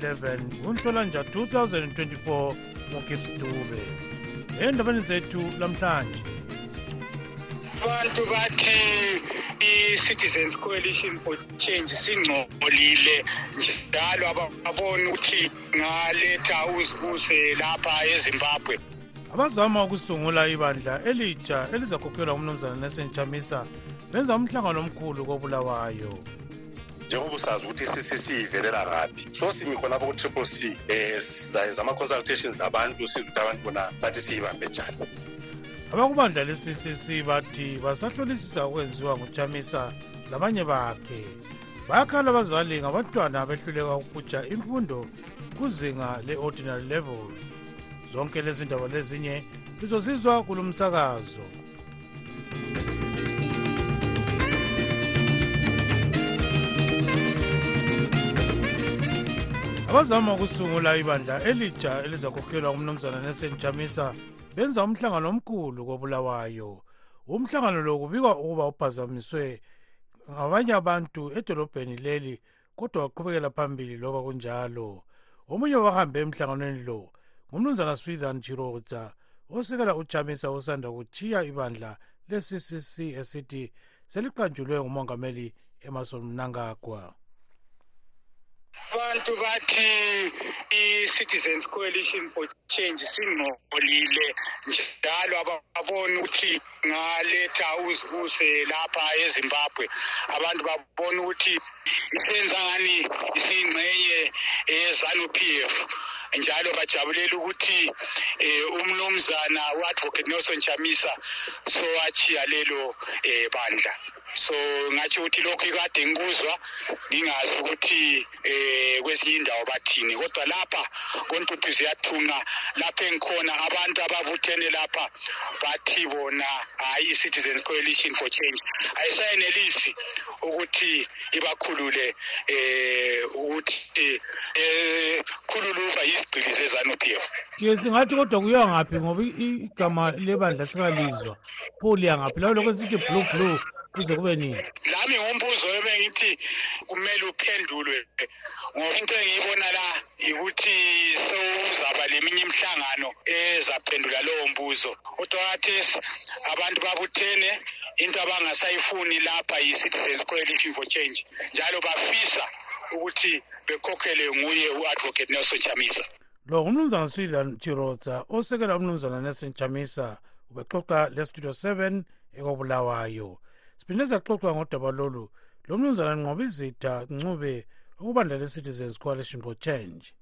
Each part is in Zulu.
ka-11 kunhlolanja 2024 ngogibbs dube. Endabeni zethu lamhlanje abantu bathi i-citizens coalition for change singcolile njalo ababona ukuthi ngaletha uzibuse lapha ezimbabwe. Abazama ukusungula ibandla elitsha elizakhokhelwa umnumzana nesentshamisa benza umhlangano omkhulu kobulawayo. Njengoba usazi ukuthi i-ccc ivelela ngaphi so simi khonapho ku-triple c um sizayenza ama-consultations labantu siza ukuthi abantu bona bathi siyibambe njani. Abakubandla le-ccc bathi basahlolisisa okwenziwa nguchamisa labanye bakhe. Bayakhala abazali ngabantwana abehluleka ukuja imfundo kuzinga le-ordinary level. Zonke lezi ndaba lezinye lizozizwa kulo abazama ukusungula ibandla elitsha elizakhokhelwa umnumzana nesentshamisa benza umhlangano omkhulu kobulawayo. Umhlangano lo kubikwa ukuba uphazamiswe ngabanye abantu edolobheni leli kodwa waqhubekela phambili loba kunjalo. Omunye wahambe emhlanganweni lo ngumnumzana swithan chiroza osekela ujamisa osanda kuchiya ibandla le-ccc esithi seliqanjulwe ngumongameli emerson mnangagwa abantu bathi i-citizens coalition for change singcolile njalo ababona ukuthi ngaletha uzibuse lapha ezimbabwe abantu babona ukuthi isenza ngani isiyingxenye yezanup f njalo bajabulela ukuthi um umnumzana u-advocate nelson chamisa sowachiya lelo um bandla. So ngathi ukuthi lokhu ikade ngikuzwa ngingazi ukuthi eh kwezinye indawo bathini. Kodwa lapha kontuthu ziyathunqa lapha engikhona abantu ababuthene lapha bathi bona hayi i-citizens coalition for change ayisayenelisi ukuthi ibakhulule eh ukuthi eh khululuva yizigcili zezanup f. Ke singathi kodwa kuyiwa ngaphi ngoba igama lebandla sikalizwa. Pho liya ngaphi? Lawo lokho sithi blue blue. Kuze kube nini? Lami ngumbuzo ebengithi kumele uphendulwe. Ngoba into engiyibona la yikuthi sewuzaba leminye imihlangano ezaphendula lowo mbuzo. Kodwa kathesi abantu babuthene into abangasayifuni lapha yi-citizens coalition for change njalo bafisa ukuthi bekhokhelwe nguye u-advocate nelson chamisa. Lo ngumnumzana swithan chiroza osekela umnumzana nelson chamisa ubexoxa lestudio 7 ekobulawayo siphinde saxoxwa ngodaba lolu lo mnumzana nqoba izitha ncube ukubandla le-citizens coalition for change.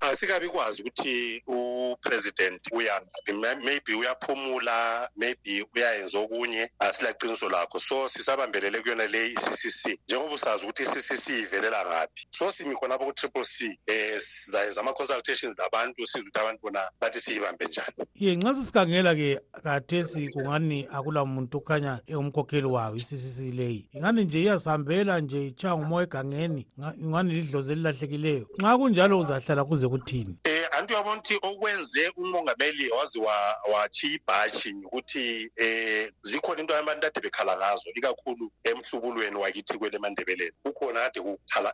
Asikabi kwazi ukuthi upresident uyangaphi maybe uyaphumula maybe uyayenza okunye asilaqiniso lakho. So sisabambelele kuyona le i-ccc njengoba usazi ukuthi i-ccc ivelela ngaphi. So simi khonapho ku-triple c um sizayenza ama-consultations labantu siza ukuthi abantu bona bathi siyibambe njani. Ye nxa sesikhangela-ke kathesi kungani akula muntu okhanya engumkhokheli wayo i-ccc leyi. Ingani nje iyasihambela nje itshaya ngumoya egangeni ingani lidlozi elilahlekileyo? Nxa kunjalo uzahlala kuze kuthini eh anti uyabona ukuthi okwenze umongameli waze wachiya ibhashi ukuthi eh zikhona into abantu ade bekhala ngazo ikakhulu emhlubulweni wakithi kwele mandebeleni. Kukhona kade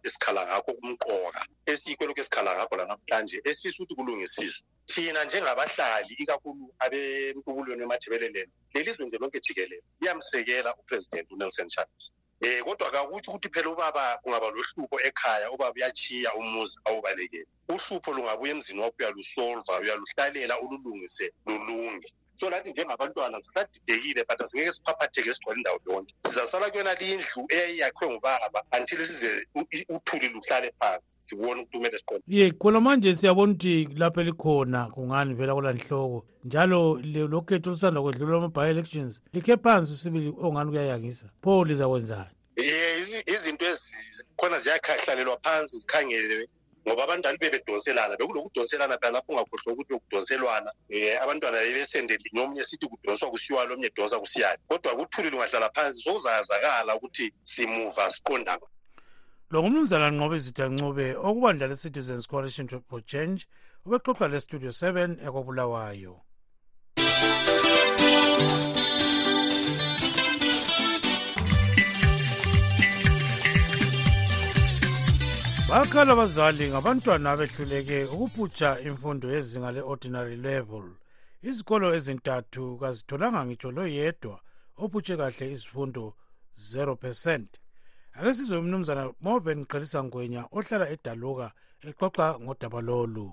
esikhala ngakho kumqoka. Esikho lokhu esikhala ngakho lanamhlanje esifisa ukuthi kulungisiswe thina njengabahlali ikakhulu abemhlubulweni emadebeleleni lelizwe nje lonke jikelele liyamsekela upresident unelson chamisa eh kodwa kakuthi ukuthi phela ubaba kungaba lohlupho ekhaya ubaba uyachiya umuzi awubalekele. Uhlupho lungabuya emzini wakho uyalusolva uyaluhlalela ululungise lulunge so nathi njengabantwana sisadidekile but asingeke siphaphatheke sigcwale indawo yonke. Sizasala kuyona lindlu eyakhiwe ngubaba until size uthuli luhlale phansi sibone ukuthi kumele siqonde. Ye khona manje siyabona ukuthi lapho elikhona kungani vela kula nhloko. Njalo lokhetho olusanda kwedlula ama-bi-elections likhe phansi sibili ongani kuyayangisa. Pho lizakwenzani? Um izinto ezikhona ziyakhahlalelwa phansi zikhangelwe ngoba abantwana bebedonselana bekulokudonselana phela lapho ungakhohlwa ukuthi ukudonselwana um abantwana bebesende linye omunye sithi kudonswa kusiwa lo omunye donsa kusiyani kodwa kuthuli lungahlala phansi sokuzayazakala ukuthi simuva siqondaba lo ngumnumzana nqobe izithancube okubandla le-citizens coalition for change ubexoxa le-studio 7 ekobulawayo bakhala abazali ngabantwana abehluleke ukuphutsha imfundo yezinga le-ordinary level. Izikolo ezintathu kazitholanga ngitsho loyedwa ophutshe kahle izifundo 0 percent. Ake sizwe umnumzana moben qhelisa ngwenya ohlala edaluka exoxa ngodaba lolu.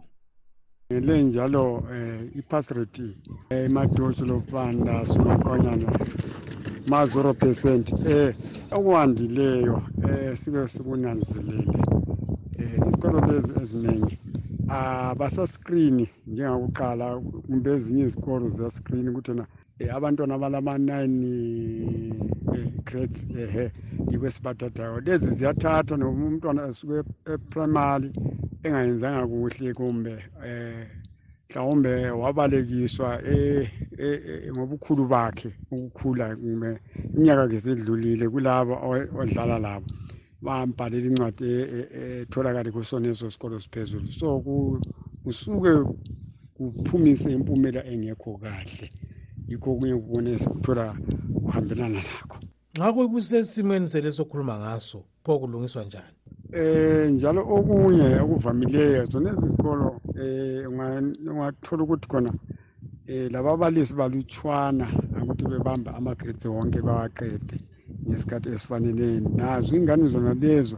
Ngele njalo eh ipass rate emadosi lobanda sumakhonyana ma 0 percent eh okwandileyo eh sike sikunanzelele. Eh isikolo lezi eziningi abasaskrini njengakuqala kumbe ezinye izikolo ziyaskrini ukuthi na eh, abantwana abalama-nine eh, grades ehe yikho esibathathayo. Lezi ziyathatha noma umntwana esuke eprimary engayenzanga kuhle kumbe eh mhlawumbe wabalekiswa ngobukhulu bakhe ukukhula kumbe iminyaka ke sedlulile kulabo odlala labo. Bambhalela incwadi etholakale kusoneso sikolo siphezulu. So kusuke kuphumise impumela engekho kahle. Yikho okunye kubone sikuthola kuhambelana lakho ngakho kusesimweni selesokhuluma ngaso pho kulungiswa njani? Eh njalo okunye okuvamileyo zona ezizikolo eh ungathola ukuthi khona eh lababalisi balutshwana ukuthi bebamba ama-grades wonke bawaqede. Ngesikhathi esifaneleyo nazo ingane zona lezo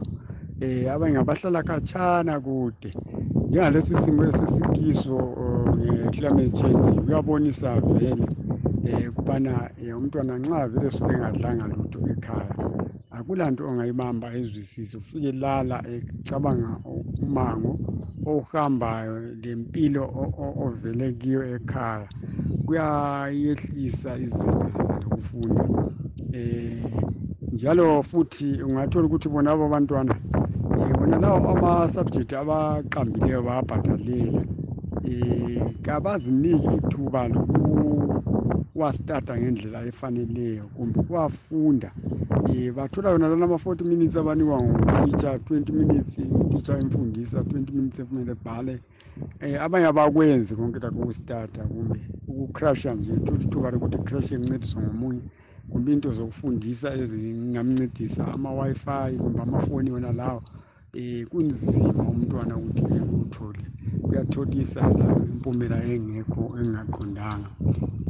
eh abanye abahlala khatshana kude. Njengalesi simo esesikiso oh, nge-climate change kuyabonisa vele um kubana umntwana nxa vele suke engadlanga lutho ekhaya akulanto ongayibamba ezwisise. Ufike lala ecabanga umango ohambayo lempilo ovele kiyo ekhaya. Kuyayehlisa izinga lokufunda eh njalo futhi ungathola ukuthi bona abo bantwana eh, bona lawo ama-subject abaqambileyo bayabhadalela um kabaziniki ithuba lokuwastata ngendlela efaneleyo kumbe ukuwafunda. Um bathola yona lana ama-forty minutes abanikwa ngutitsha twenty minutes utitsha imfundisa twenty minutes ekumele bhale um abanye abakwenzi konke lakho ukustata kumbe ukucrasha nje thola ithuba lokuthi crash encediswa ngomunye kumbe into zokufundisa ezingamncedisa ama-wi-fi kumbe amafoni wona lawo um kunzima umntwana ukuthi ekuthole kuyatholisa la impumela engekho engingaqondanga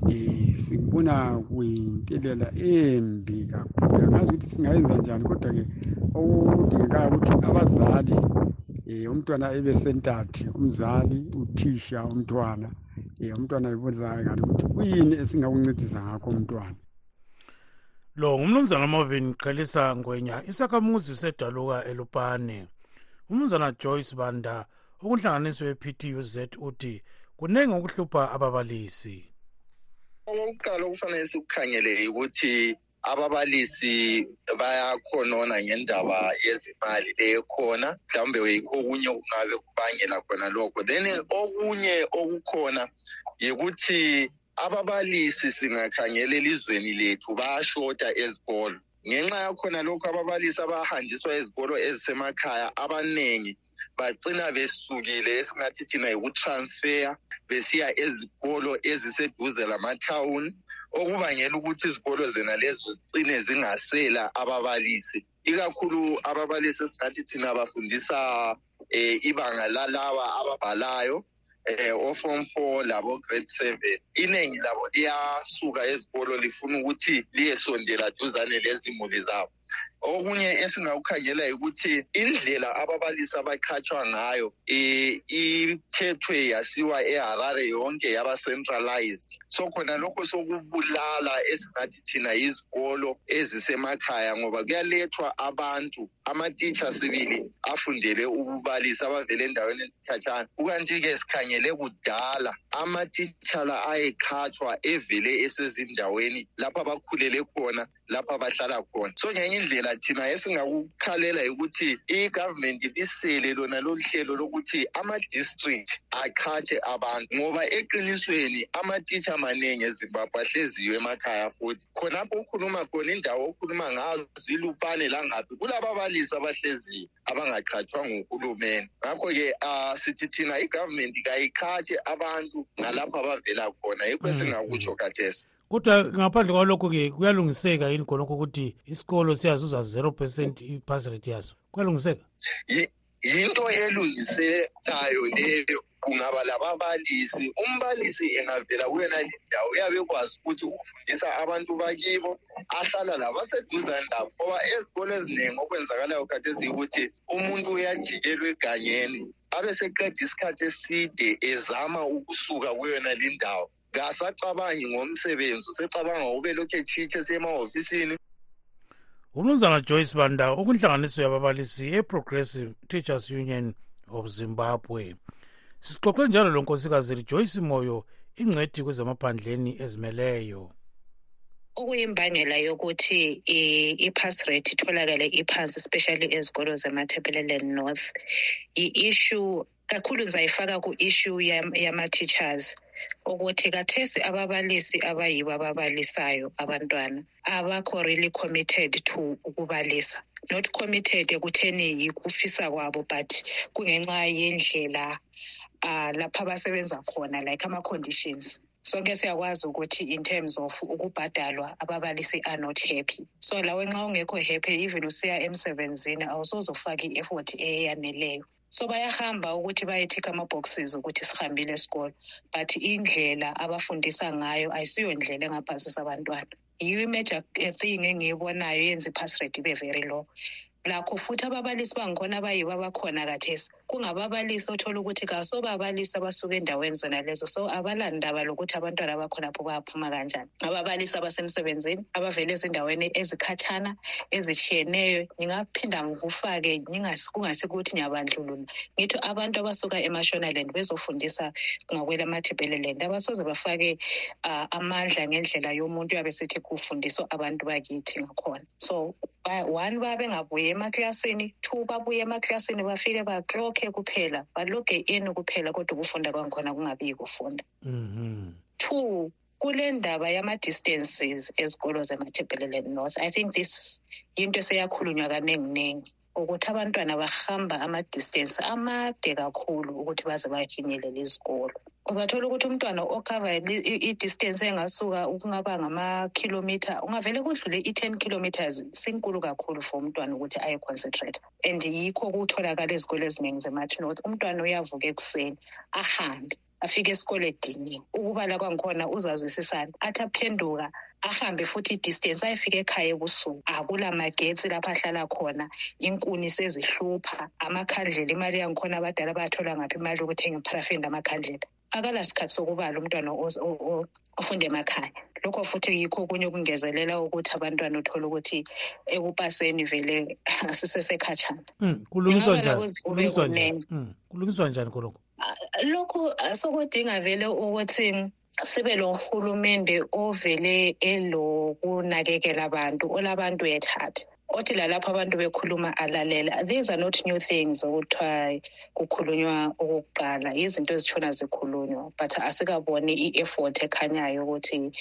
um sikubona kuyintelela embi kakhulu. Angazi ukuthi singayenza njani kodwa-ke okudingekayo ukuthi abazali um umntwana ebesentathe umzali uthisha umntwana um umntwana ebonakale ukuthi kuyini esingakuncedisa ngakho umntwana lo ngumnumzana marvin qhelisa ngwenya isakhamuzi sedaluka elupane. Umnumzana joyce banda okunhlanganiso ye-ptuz uthi kuningi okuhlupha ababalisi. Okokuqala okufanele sikukhangele ukuthi ababalisi bayakhonona ngendaba yezimali lekhona mhlawumbe yikho okunye okungabe kubangela khona lokho. Then okunye okukhona yikuthi ababalisi singakhangela elizweni lethu bayashota ezikolo. Ngenxa yakhona lokhu ababalisi abahanjiswa ezikolo ezisemakhaya abaningi bagcina besukile esingathi thina yikutransfer besiya ezikolo eziseduze lamathawuni okubangela ukuthi izikolo zena lezo zicine zingasela ababalisi ikakhulu ababalisi esingathi thina bafundisa um ibanga lalaba ababhalayo. Eh oform 4 labo grade 7 iningi labo liyasuka ezikolo lifuna ukuthi liyesondela duzane lezimuli zabo. Okunye esingakukhangela ukuthi indlela ababalisi abaqhatshwa ngayo um ithethwe yasiwa eharare yonke yaba centralized so khona lokho sokubulala esingathi thina yizikolo ezisemakhaya ngoba kuyalethwa abantu amatitsha sibili afundele ukubalisa abavele endaweni ezikhatshana kukanti-ke sikhangele kudala amatitshala ayeqhatshwa evele esezindaweni lapho abakhulele khona lapho abahlala khona. So ngenye indlela thina esingakukhalela ukuthi i-government ibisele lona lolu hlelo lokuthi ama-district achatshe abantu ngoba eqinisweni amatitsha amaningi ezimbabwe ahleziyo emakhaya futhi. Khonapho ukhuluma khona indawo okhuluma ngazo ilupane langaphi kulababalisi abahleziyo abangaqhatshwa nguhulumeni. Ngakho-ke um sithi thina i-government kayiqhatshe abantu nalapho abavela khona yikho esingakutsho khathesi kodwa ngaphandle kwalokho-ke kuyalungiseka yini khonokho ukuthi isikolo siyazuza zero percent i-pass rate yaso? Kuyalungiseka? Yi- yinto elungisekayo leyo. Kungaba lababalisi. Umbalisi engavela kuyona lindawo uyabe ekwazi ukuthi ufundisa abantu bakibo ahlala labaseduzane labo ngoba ezikolo eziningi okwenzakalayo khathesi ukuthi umuntu uyajikelwa egangeni abe seqeda isikhathi eside ezama ukusuka kuyona lindawo kasacabangi ngomsebenzi usecabanga ube lokhu etshitshe esiyemahhofisini umnumzana joyce banda ukunhlanganiso yababalisi e-progressive teachers union of zimbabwe. Sixoxe njalo lonkosikazi joyce moyo ingcedi kwezemaphandleni ezimeleyo. Okuyimbangela yokuthi i- i-pass rate itholakale iphansi especially ezikolo zemathebeleland north i-issue kakhulu ngizayifaka ku-issue yam- yama-teachers. Ukuthi kathesi ababalisi abayibo ababalisayo abantwana abakho really committed to ukubalisa. Not committed ekutheni yikufisa kwabo but kungenxa yendlela uh lapha abasebenza khona like ama-conditions. Sonke siyakwazi ukuthi in terms of ukubhadalwa ababalisi are not happy. So lawe nxa ungekho happy even usiya emsebenzini awusozofaka i-effort eyaneleyo so bayahamba ukuthi bayethikha ama-boxes ukuthi sihambile esikolo but indlela abafundisa ngayo ayisiyo ndlela engaphasisa abantwana. Yiyo imajor thing engiyibonayo yenza i-pass rate ibe very low lakho futhi ababalisi bangikhona abayibo abakhona kathesi. Kungababalisi othola ukuthi kasobabalisi abasuka endaweni zona lezo so abalandaba lokuthi abantwana bakhonapho bayaphuma kanjani? Ababalisi abasemsebenzini abavela ezindaweni ezikhatshana ezitshiyeneyo ngingaphinda ngikufake kungasikuthi ngiyabandlulula ngithi abantu abasuka emashonaland bezofundisa ngakwelamathebeleland abasoze bafake uh, amandla ngendlela yomuntu uyabe sithi kufundiswa abantu bakithi ngakhona. So one babe ngabuye emaklasini two babuye emaklasini bafike baklokhe kuphela baloge in kuphela kodwa ukufunda kwangikhona kungabi yikufunda Mhm. two kule ndaba yama-distances ezikolo zemathebeleland north i think this yinto eseyakhulunywa kaninginingi ukuthi abantwana bahamba ama-distance amade kakhulu ukuthi baze bayafinyelela izikolo uzathola ukuthi umntwana okhava i-distance engasuka ukungaba ngamakhilomitha ungavele kudlule i-ten kilometers sinkulu kakhulu for umntwana ukuthi aye-concentrate. And yikho kutholakala ezikolo eziningi zemathi north. Umntwana uyavuka ekuseni ahambe afike esikole ediniwe ukubala kwangikhona uzazwisisana. Athi aphenduka ahambe futhi i-distance ayefika ekhaya ebusuku. Akula magetsi lapho ahlala khona inkuni sezihlupha amakhandlela imali yangikhona abadala bayathola ngaphi imali yokuthenga ipharafini lamakhandlela akalasikhathi sokubala umntwana ofunda emakhaya. Lokho futhi yikho okunye okungezelela ukuthi abantwana uthole ukuthi ekupaseni vele sisesekhatshana Mm, kulungiswa njani? kube kulungiswa njani? khonokho lokhu sokudinga vele ukuthi sibe lo hulumende ovele elokunakekela abantu olabantu at heart othi lalapho abantu bekhuluma alalela these are not new things okuthiwa kukhulunywa okokuqala. Izinto ezitshona zikhulunywa but asikaboni i-effort ekhanyayo ukuthi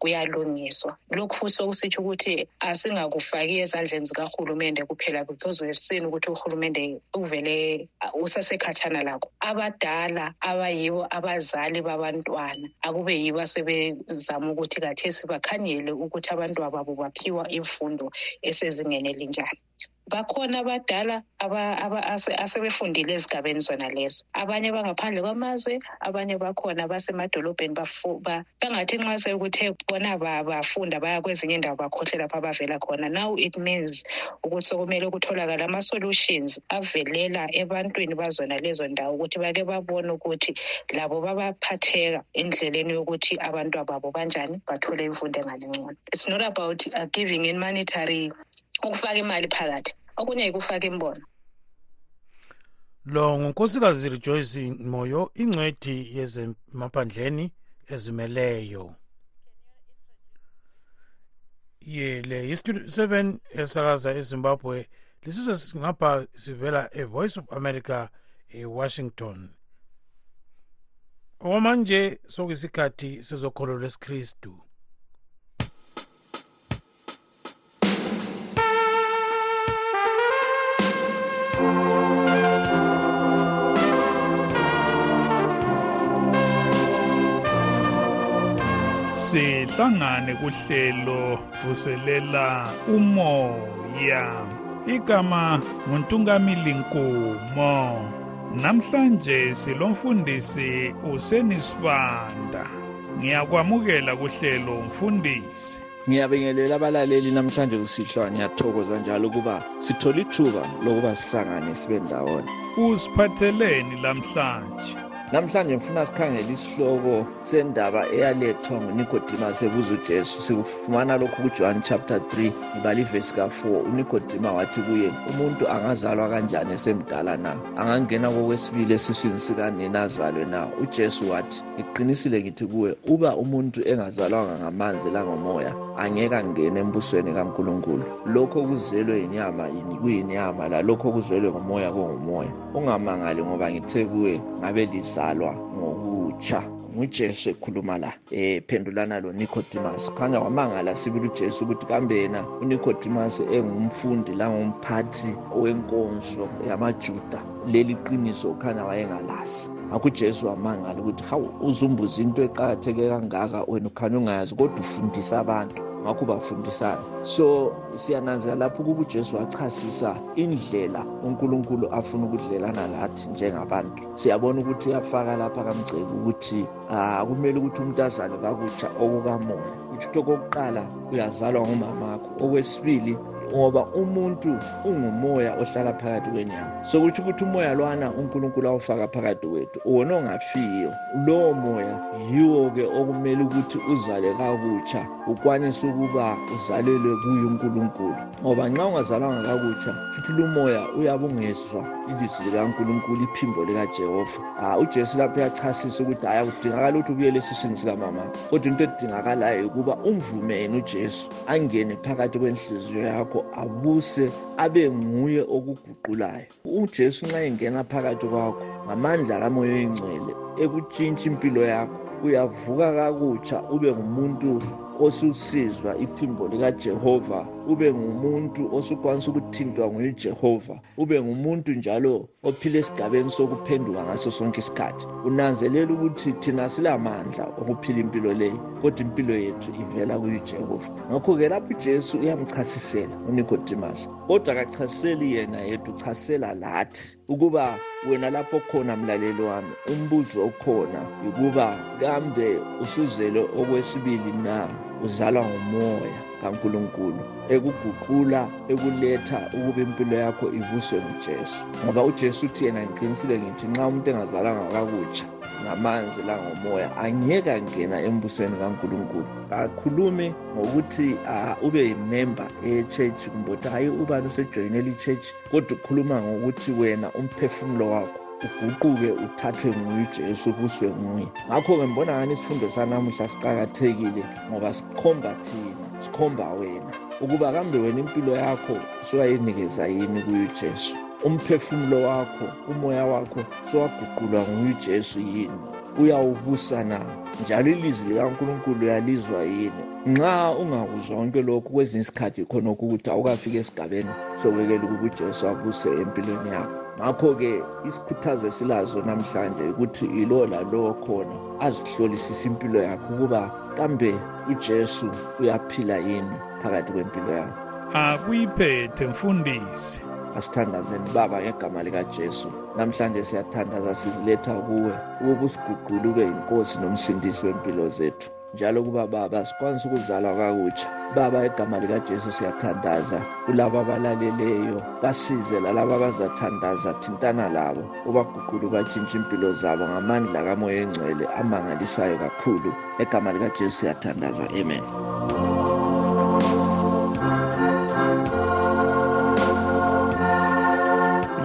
kuyalungiswa. Lokhu futhi sokusitsho ukuthi asingakufaki ezandleni zikahulumende kuphela because we've seen ukuthi uhulumende uvele usasekhatshana lakho. Abadala abayibo abazali babantwana akube yibo asebezama ukuthi kathesi bakhanyele ukuthi abantwana babo baphiwa imfundo bakhona abadala aba- aba- ase- asebefundile ezigabeni zona lezo. Abanye bangaphandle kwamazwe abanye bakhona basemadolobheni bangathi nxa sekuthe bona bafunda baya kwezinye indawo bakhohle lapho abavela khona. Now it means ukuthi sokumele kutholakale ama-solutions avelela ebantwini bazona lezo ndawo ukuthi bake babone ukuthi labo babaphatheka endleleni yokuthi abantu babo kanjani bathole imfundo engalingcono it's not about giving in monetary ukufaka imali phakathi. Okunye yikufaka imbono lo ngunkosikazi rejoyce moyo ingcwedi yezemaphandleni ezimeleyo. Ye le yistudio 7 esakaza ezimbabwe lisizwe ngapha sivela evoice of america ewashington. Okwamanje sokuyisikhathi sezokholo lwesikristu. Sihlangane kuhlelo vuselela umoya. Igama nguntungamili nkumo namhlanje silomfundisi usenisibanda ngiyakwamukela kuhlelo mfundisi. Ngiyabingelela abalaleli namhlanje kusihlwa ngiyathokoza njalo ukuba sithole ithuba lokuba sihlangane sibe ndawonye. Usiphatheleni lamhlanje namhlanje ngifuna sikhangele isihloko sendaba eyalethwa ngunicodimas ebuza ujesu. Sikufumana lokhu kujohn chapter 3 ngibala ivesi ka-4 unikodima wathi kuye umuntu angazalwa kanjani esemdala na? Angangena kokwesibili esiswini sikanina azalwe na? Ujesu wathi ngiqinisile ngithi kuwe uba umuntu engazalwanga ngamanzi langomoya angeke angene embusweni kankulunkulu. Lokho okuzelwe yinyama kuyinyama lalokho okuzelwe ngumoya kungumoya. Ungamangali ngoba ngithe kuwe ngabe lizalwa ngokutsha. Ngujesu ekhuluma la ephendulana lo nicodemus. Khanya wamangala sibili ujesu ukuthi kambe yena unicodemus engumfundi langumphathi wenkonzo yamajuda. Leli qiniso khanya wayengalazi. Ngakho ujesu wamangala ukuthi hawu uzumbuza into eqakatheke kangaka wena ukhanya ungayazi kodwa ufundisa abantu. Ngakho bafundisana. So siyananzela lapho ukuba ujesu wachasisa indlela unkulunkulu afuna ukudlelana lathi njengabantu. Siyabona ukuthi uyafaka lapha kamgceki ukuthi um kumele ukuthi umuntu azalwe kakutsha okukamoya. Kutho okokuqala uyazalwa ngumamakho okwesibili ngoba umuntu ungumoya ohlala phakathi kwenyama. Sokutsho ukuthi umoya lwana unkulunkulu awufaka phakathi kwethu wona ongafiyo. Lowo moya yiwo-ke okumele ukuthi uzale kakutsha ukwanise ukuba uzalelwe kuye unkulunkulu ngoba nxa ungazalwanga kakutsha futhi lumoya uyabe ungezwa ilizwi likankulunkulu iphimbo likajehova. Um ujesu lapho uyachasisa ukuthi hhayi akudingakala ukuthi ubuyele esiswini sikamama. Kodwa into edingakalayo ukuba umvume yena ujesu angene phakathi kwenhliziyo yakho abuse abe nguye okuguqulayo. Ujesu nxa engena phakathi kwakho ngamandla kamoya oyingcwele ekutshintsha impilo yakho uyavuka kakutsha ube ngumuntu osusizwa iphimbo likajehova ube ngumuntu osukwanisa ukuthintwa nguyejehova ube ngumuntu njalo ophila esigabeni sokuphenduka ngaso sonke isikhathi. Unanzelela ukuthi thina silamandla okuphila impilo leyi kodwa impilo yethu ivela kuyijehova ngakho-ke lapho ujesu uyamchasisela unicodemus kodwa akachasiseli yena yethu uchasisela lathi ukuba wena lapho khona mlaleli wami umbuzo okhona ukuba kambe usuzele okwesibili na? Uzalwa ngumoya kankulunkulu ekuguqula ekuletha ukuba impilo yakho ivuswe ngujesu. Ngoba ujesu uthi yena ngiqinisile ngithi nxa umuntu engazalanga kakutsha ngamanzi langomoya angeke angena embusweni kankulunkulu. Kakhulumi ngokuthi ube yimemba ye-church kumbe uthi hhayi ubani usejoyinela i-church kodwa ukhuluma ngokuthi wena umphefumulo wakho uguquke uthathwe nguye ujesu ubuswe nguye. Ngakho-ke mbona ngani isifundo sanamuhla siqakathekile ngoba sikhomba thina sikhomba wena ukuba kambe wena impilo yakho suwayinikeza yini kuye ujesu umphefumulo wakho umoya wakho sowaguqulwa nguye ujesu yini? Uyawubusa na? Njalo ilizwi likankulunkulu uyalizwa yini? Nxa ungakuzwa konke lokhu kwezinye isikhathi khonokho ukuthi awukafika esigabeni sobekela ukuba ujesu abuse empilweni yakho. Ngakho-ke isikhuthazo esilazo namhlanje ukuthi yilo lalowo khona azihlolisise impilo yakho ukuba kambe ujesu uyaphila yini phakathi kwempilo yakho. Akuyiphethe mfundisi asithandazeni baba ngegama likajesu. Namhlanje siyathandaza siziletha kuwe ukuba usiguqule ube yinkosi nomsindisi wempilo zethu. Njalo kuba baba sikwanisa ukuzalwa kakutsha. Baba igama likajesu siyathandaza. Kulabo abalaleleyo basize lalabo abazathandaza thintana labo. Ubaguqule ubatshintsha impilo zabo ngamandla kamoya engcwele amangalisayo kakhulu. Egama likajesu siyathandaza. Amen.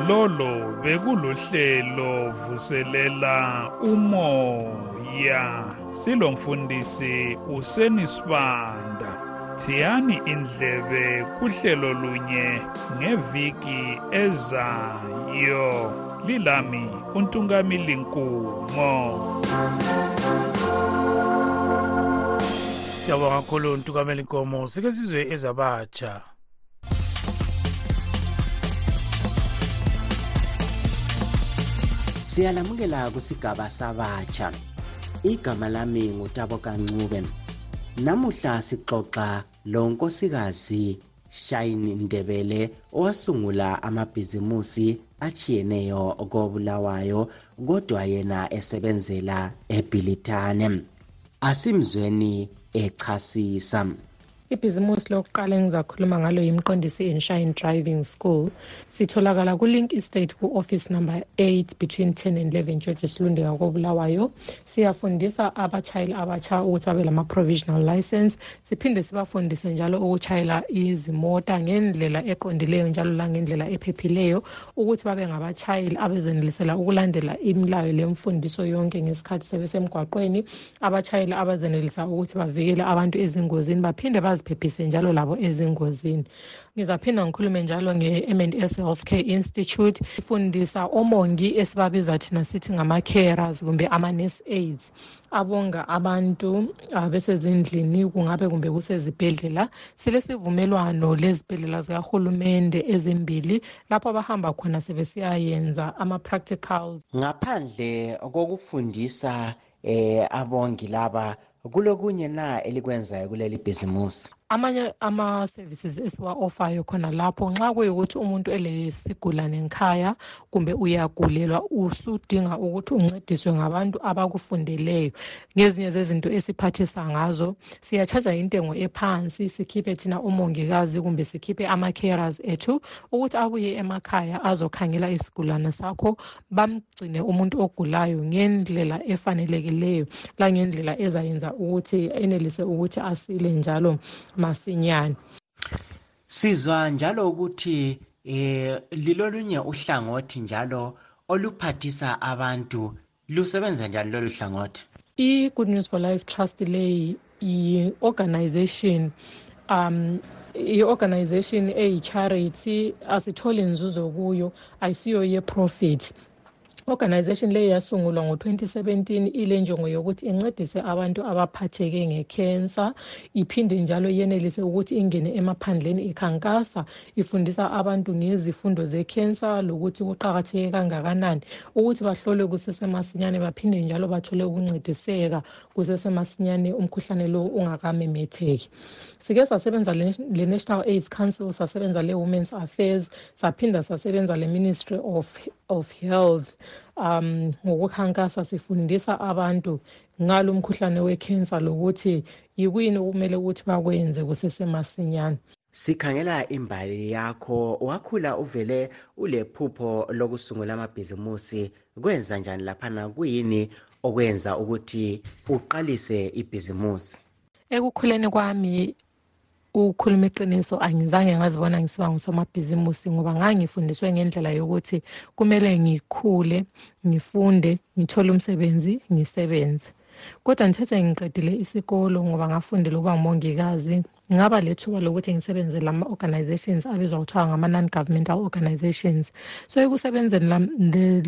Lolo bekuluhlelo vuselela umoya. Silomfundisi usenisibanda thiyani indlebe kuhlelo lunye ngeviki ezayo. Lilami untungamili nkumo. Siyabonga kakhulu ntukamela inkomo sike sizwe ezabatsha. Siyalamukela kusigaba sabatsha. Igama lami ngutabo kancube. Namuhla sixoxa lo nkosikazi shine ndebele owasungula amabhizimusi achiyeneyo kobulawayo kodwa yena esebenzela ebhilitane asimzweni echasisa. Ibhizimusi lokuqala engizakhuluma ngalo yimqondisi inshine driving school. Sitholakala kulink estate ku-office number 8 between 10 and 11 georges lunde ngakobulawayo. Siyafundisa abatshayeli abatsha ukuthi babe lama-provisional license. Siphinde sibafundise njalo ukutshayela izimota ngendlela eqondileyo njalo langendlela ephephileyo ukuthi babe ngabatshayeli abezenelisela ukulandela imilayo lemfundiso yonke ngesikhathi sebesemgwaqweni. Abatshayeli abazenelisa ukuthi bavikele abantu ezingozini baphinde baziphephise njalo labo ezingozini. Ngizaphinda ngikhulume njalo nge-M&S Healthcare Institute ifundisa omongi esibabiza thina sithi ngama-carers kumbe ama-nurse aids abonga abantu uh, besezindlini kungabe kumbe kusezibhedlela. Silesivumelwano lezibhedlela zikahulumende ezimbili lapho abahamba khona sebesiyayenza ama-practicals. Ngaphandle kokufundisa eh abongi laba kulokunye na elikwenzayo kuleli bhizimusi? Amanye ama-services esiwa-ofayo khona lapho nxa kuyikuthi umuntu elesigulane nkhaya kumbe uyagulelwa usudinga ukuthi uncediswe ngabantu abakufundeleyo. Ngezinye zezinto esiphathisa ngazo siyatshaja intengo ephansi sikhiphe thina umongikazi kumbe sikhiphe ama-carers ethu ukuthi abuye emakhaya azokhangela isigulane sakho bamgcine umuntu ogulayo ngendlela efanelekileyo langendlela ezayenza ukuthi enelise ukuthi asile njalo. Masinyane. Sizwa njalo ukuthi eh lilolunye uhlangothi njalo oluphathisa abantu lusebenza njani lolu hlangothi? I-good news for life trust leyi yi-organization um i-organization eyi-charity asitholi nzuzo kuyo ayisiyo ye-profit. Organization leyi yasungulwa ngo-2017 ile njongo yokuthi incedise abantu abaphatheke ngekhensa iphinde njalo yenelise ukuthi ingene emaphandleni ikhankasa ifundisa abantu ngezifundo zekhensa lokuthi kuqakatheke kangakanani ukuthi bahlolwe kusesemasinyane baphinde njalo bathole ukuncediseka kusesemasinyane umkhuhlane lo ungakamemetheki. Sike sasebenza le-national aids council sasebenza le-women's affairs saphinda sasebenza le-ministry of, of health. Um ngokukhankasa sifundisa abantu ngalo mkhuhlane wekhensa lokuthi yikuyini okumele ukuthi bakwenze kusesemasinyane. Sikhangela imbali yakho. Wakhula uvele ulephupho lokusungula amabhizimusi. Kwenza njani laphana? Kuyini okwenza ukuthi uqalise ibhizimusi? Ekukhuleni kwami ukukhuluma iqiniso angizange ngazibona ngisiba ngusomabhizimusi ngoba ngangifundiswe ngendlela yokuthi kumele ngikhule ngifunde ngithole umsebenzi ngisebenze. Kodwa ngithethe ngiqedile isikolo ngoba ngafundela ukuba ngumongikazi. Ngaba lethuba lokuthi ngisebenze lama-organizations abizwa kuthiwa ngama-non-governmental organizations. So ekusebenzeni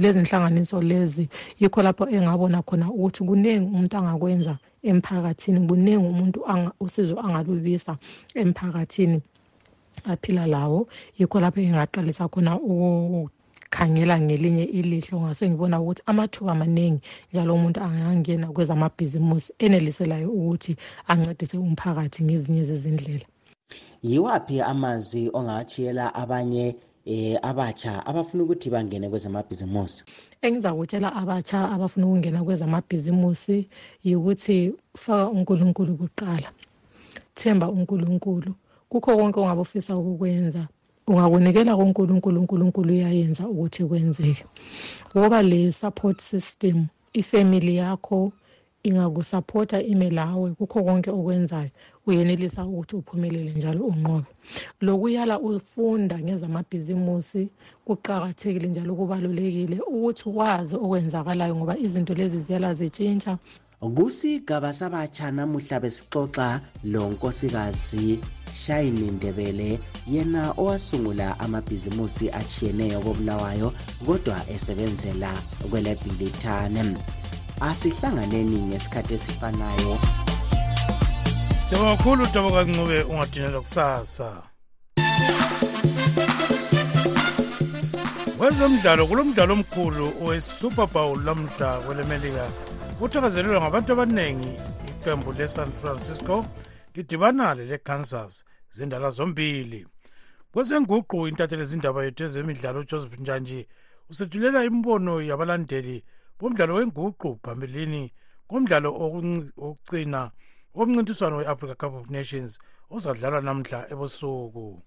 lezi nhlanganiso lezi yikho lapho engabona khona ukuthi kuningi umuntu angakwenza emphakathini kuningi umuntu usizo angalubisa emphakathini aphila lawo. Yikho lapho engaqalisa khona khangela ngelinye ilihlo ngase ngibona ukuthi amathuba amaningi njalo umuntu angangena kwezamabhizimusi eneliselayo ukuthi ancedise umphakathi ngezinye zezindlela. Yiwaphi amazwi ongawatshiyela abanye eh abatsha abafuna ukuthi bangene kwezamabhizimusi? Engizakutshela abatsha abafuna ukungena kwezamabhizimusi yikuthi faka uNkulunkulu kuqala themba uNkulunkulu. Kukho konke ongabe ufisa ukukwenza ungakunikela kuNkulunkulu uNkulunkulu uyayenza ukuthi kwenzeke. Ngoba le support system ifamily yakho ingakusupport ime lawe kukho konke okwenzayo. Uyenelisa ukuthi uphumelele njalo unqobe. Lokuyala ufunda ngezamabhizimusi kuqakathekile njalo kubalulekile ukuthi wazi okwenzakalayo ngoba izinto lezi ziyala zitshintsha. Kusigaba sabatsha namuhla besixoxa lo nkosikazi shayini ndebele yena owasungula amabhizimusi achiyeneyo kobulawayo kodwa esebenzela kwelebhilithane. Asihlanganeni ngesikhathi esifanayo. Siyabonga kakhulu daba kancube ungadinelwa kusasa. Kwezemidlalo kulomdlalo omkhulu owe-super bowl lamhla kwelemelika kuthakazelelwa ngabantu abaningi iqembu le-san francisco lidibana lele-kansas zindala zombili. Kwezenguqu intatheli ezindaba yethu ezemidlalo ujoseph njanji usethulela imibono yabalandeli bomdlalo wenguqu phambilini komdlalo wokucina womncintiswano we-africa cup of nations ozadlalwa namhla ebusuku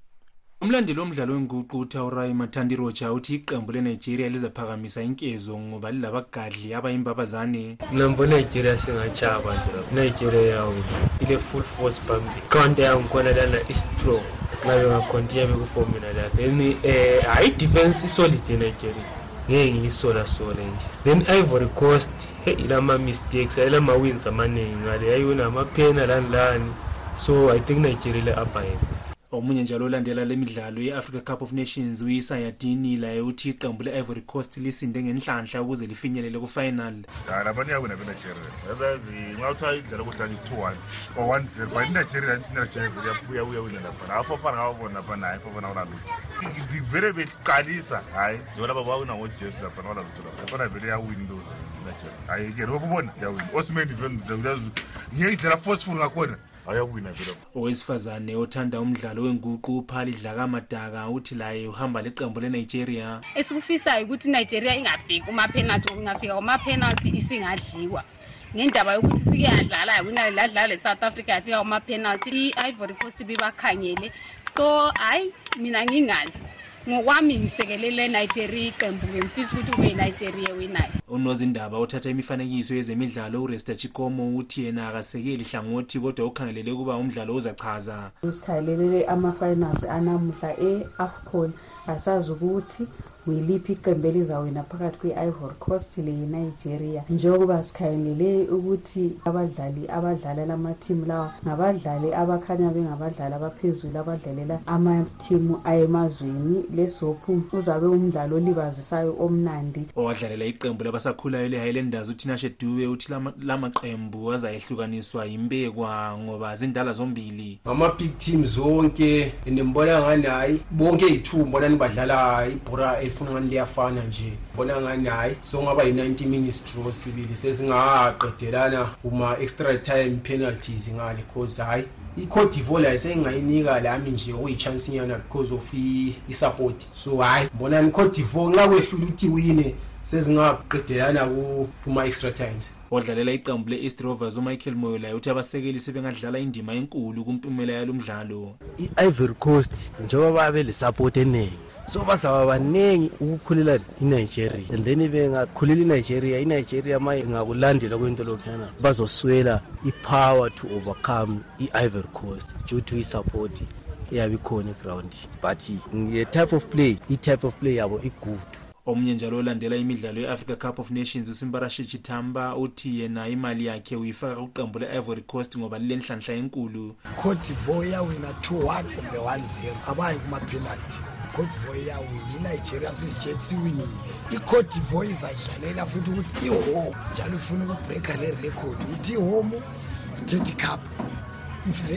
umlandeli womdlalo wenguqu utaurai mathandi rocha uthi iqembu lenigeria lizaphakamisa inkezo ngoba lilabagadli abayimbabazane mina mbona nigeria singatshaba nje lapho. Nigeria yawina ile-full force phambili. Ikhawunta yangikhona lana i-strong. Nxa bengakhontinya bekufomina la then um hayi i-defense isolid enigeria. Ngeke ngiyisolasole nje. Then ivory coast he ilama-mistakes ayilama-wins amaningi ngale. Yayiwina amaphena lani lani. So i think nigeria ile-upper omunye njalo olandela le midlalo ye-africa cup of nations uyisayadini laye uthi iqembu le-ivory coast lisinde ngenhlanhla ukuze lifinyelele kufinal. Hayi lapha niyawina benigeria yazazi nxa kuthiwa idlala kuhlanje two one or one zero but inigeria nigeria uyawina laphana afofana ngababona laphana hayi fofana kunalutho vele beqalisa hayi njengoba laba bawina ngojesu laphana kunalutho lapha laphana vele yawina into hayi ke lokhu ubona yawina osmandi vele ngeke idlala forceful ngakhona ayawina vele. Owesifazane othanda umdlalo wenguqu uphali dlakamadaka uthi laye uhamba leqembu lenigeria. Esikufisayo ukuthi inigeria ingafiki kumaphenalty ingafika kumaphenalty isingadliwa. Ngendaba yokuthi sike yadlala yawina ladlala le-south africa yafika kumaphenalty i-ivory coast bibakhangele so hhayi mina ngingazi ngokwami ngisekelele nigeria iqembu ngimfisa ukuthi kube yinigeria winayo unozindaba othatha imifanekiso yezemidlalo uresta chikomo uthi yena akasekeli hlangothi kodwa ukhangelele ukuba umdlalo uzachaza usikhangelele ama-finals anamuhla e-afcon. Asazi ukuthi yiliphi iqembu elizawina phakathi kwe-ivory coast leyinigeria njengoba sikhangelele ukuthi abadlali abadlala lamathimu lawa ngabadlali abakhanya bengabadlali abaphezulu abadlalela amathimu ayemazweni. Lesophu uzabe umdlalo olibazisayo omnandi. Owadlalela iqembu labasakhulayo le-highlanders utinashe dube uthi lamaqembu azayehlukaniswa yimbekwa ngoba zindala zombili. Ngama-big team zonke and mbona ngani hayi bonke yi-two mbonani badlala ibhora elifuna ngani liyafana nje. Mbona ngani hayi sokungaba yi-90 minutes draw sibili sesingaqedelana kuma-extra time penalties ngale cause hayi i-cote divoir layo senginayinika lami nje okuyi-chance nyana because of i-support. So hayi mbonani i-cote divoir nxa kwehlula ukuthi wine sezingaqedelana kuma-extra times. Odlalela iqembu le-east rovers umichael moyo laye uthi abasekeli sebengadlala indima enkulu kumpumela yalo mdlalo. I-ivory coast njengoba babe le-support eningi so bazaba baningi ukukhulela inigeria. And then bengakhulela inigeria inigeria ma ingakulandela kwento lokhuyana bazoswela i-power to overcome i-ivory coast due to i-support eyabe ikhona eground. But nge-type of play i-type of play yabo igood omunye njalo olandela imidlalo ye-africa cup of nations usimbarashe chitamba uthi yena imali yakhe uyifaka kuqembu le-ivory coast ngoba lilenhlanhla enkulu. Cote divoir yawina 2-1 kumbe 1-0 abayi kuma-penalty cote divoir yawina inigeria sijets iwinile icote divoir izadlalela futhi ukuthi ihome njalo ifuna ukubreaka le record ukuthi ihome ithethe cup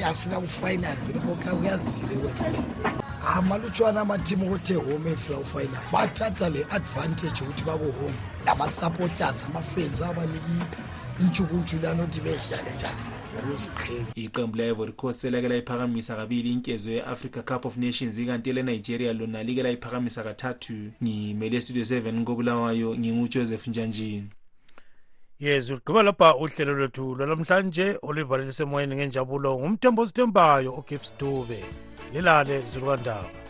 yafika kufinal vele konke kuyazile kwezinye amalutshwana amathimu okuthe home efika kufinal bathatha le advantage ukuthi bakuhome. Lama-supporters amafans abaniki intshukuntshulana ukuthi bedlale njani iqembu le-ivory coast selake layiphakamisa kabili inkezo ye-africa cup of nations ikanti elenigeria lona like layiphakamisa kathathu. Ngimele studio 7 kobulawayo ngingujoseph njanjini. Yes ugqiba lapha uhlelo lwethu lwalamhlanje oluvalelisemoyeni ngenjabulo ngumthembo osithembayo ugibbs dube. Lilale zulukandaba.